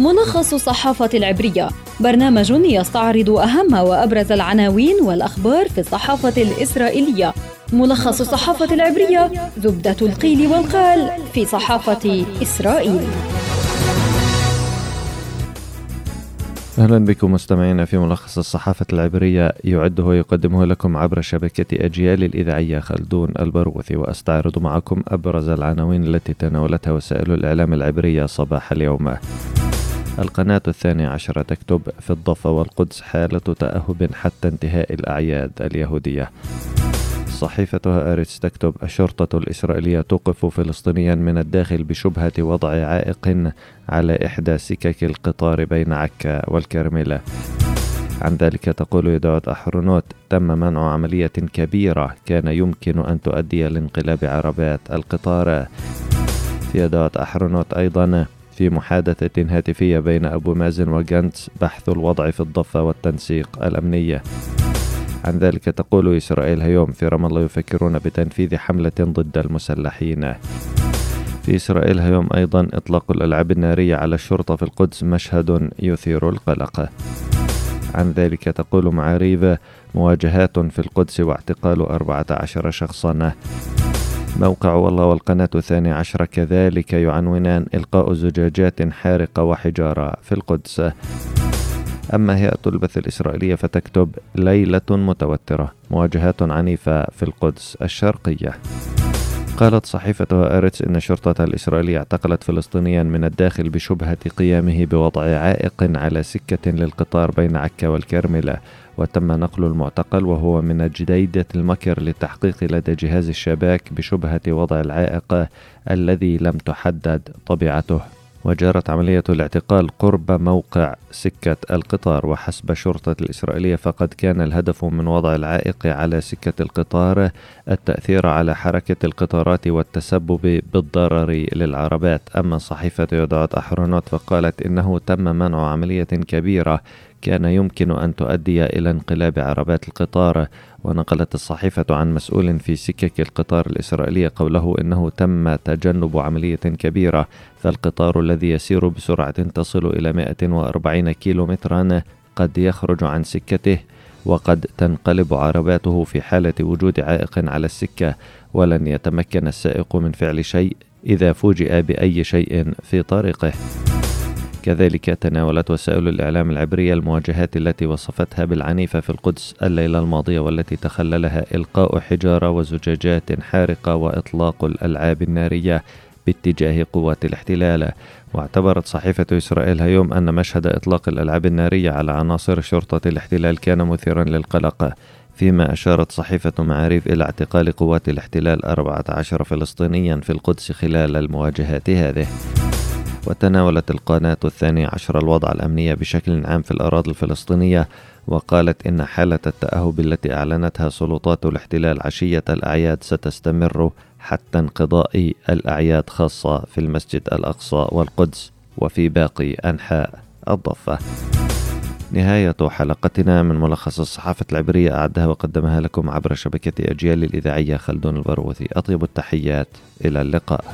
ملخص الصحافة العبرية. برنامج يستعرض أهم وأبرز العناوين والأخبار في الصحافة الإسرائيلية. ملخص الصحافة العبرية زبدة القيل والقال في صحافة إسرائيل. أهلا بكم مستمعينا في ملخص الصحافة العبرية. يعده ويقدمه لكم عبر شبكة أجيال الإذاعية خلدون البرغوثي وأستعرض معكم أبرز العناوين التي تناولتها وسائل الإعلام العبرية صباح اليوم. القناة الثانية عشرة تكتب في الضفة والقدس حالة تأهب حتى انتهاء الأعياد اليهودية. صحيفة هآرتس تكتب الشرطة الإسرائيلية توقف فلسطينيا من الداخل بشبهة وضع عائق على إحدى سكك القطار بين عكا والكرملة عن ذلك تقول يدعوت أحرنوت تم منع عملية كبيرة كان يمكن أن تؤدي لانقلاب عربات القطار. في يدعوت أحرنوت أيضا في محادثة هاتفية بين أبو مازن وجانتس بحث الوضع في الضفة والتنسيق الأمنية. عن ذلك تقول إسرائيل هيوم في رام الله يفكرون بتنفيذ حملة ضد المسلحين. في إسرائيل هيوم أيضا إطلاق الألعاب النارية على الشرطة في القدس مشهد يثير القلق. عن ذلك تقول معاريف مواجهات في القدس واعتقال 14 شخصا. موقع والله والقناة الثانية عشرة كذلك يعنونان إلقاء زجاجات حارقة وحجارة في القدس. أما هيئة البث الإسرائيلية فتكتب ليلة متوترة مواجهات عنيفة في القدس الشرقية. قالت صحيفة هآرتس إن الشرطة الإسرائيلية اعتقلت فلسطينيا من الداخل بشبهة قيامه بوضع عائق على سكة للقطار بين عكا والكرملة وتم نقل المعتقل وهو من جديدة المكر للتحقيق لدى جهاز الشباك بشبهة وضع العائق الذي لم تحدد طبيعته. وجرت عملية الاعتقال قرب موقع سكة القطار. وحسب الشرطة الإسرائيلية فقد كان الهدف من وضع العائق على سكة القطار التأثير على حركة القطارات والتسبب بالضرر للعربات. أما صحيفة يدعوت أحرونوت فقالت إنه تم منع عملية كبيرة كان يمكن أن تؤدي إلى انقلاب عربات القطار ونقلت الصحيفة عن مسؤول في سكك القطار الإسرائيلية قوله إنه تم تجنب عملية كبيرة فالقطار الذي يسير بسرعة تصل إلى 140 كيلومترا قد يخرج عن سكته وقد تنقلب عرباته في حالة وجود عائق على السكة ولن يتمكن السائق من فعل شيء إذا فوجئ بأي شيء في طريقه. كذلك تناولت وسائل الإعلام العبرية المواجهات التي وصفتها بالعنيفة في القدس الليلة الماضية والتي تخللها إلقاء حجارة وزجاجات حارقة وإطلاق الألعاب النارية باتجاه قوات الاحتلال. واعتبرت صحيفة إسرائيل هيوم أن مشهد إطلاق الألعاب النارية على عناصر شرطة الاحتلال كان مثيرا للقلق. فيما أشارت صحيفة معاريف إلى اعتقال قوات الاحتلال 14 فلسطينيا في القدس خلال المواجهات هذه. وتناولت القناة الثانية عشر الوضع الأمنية بشكل عام في الأراضي الفلسطينية وقالت إن حالة التأهب التي أعلنتها سلطات الاحتلال عشية الأعياد ستستمر حتى انقضاء الأعياد خاصة في المسجد الأقصى والقدس وفي باقي أنحاء الضفة. نهاية حلقتنا من ملخص الصحافة العبرية أعدها وقدمها لكم عبر شبكة أجيال الإذاعية خلدون البروثي. أطيب التحيات إلى اللقاء.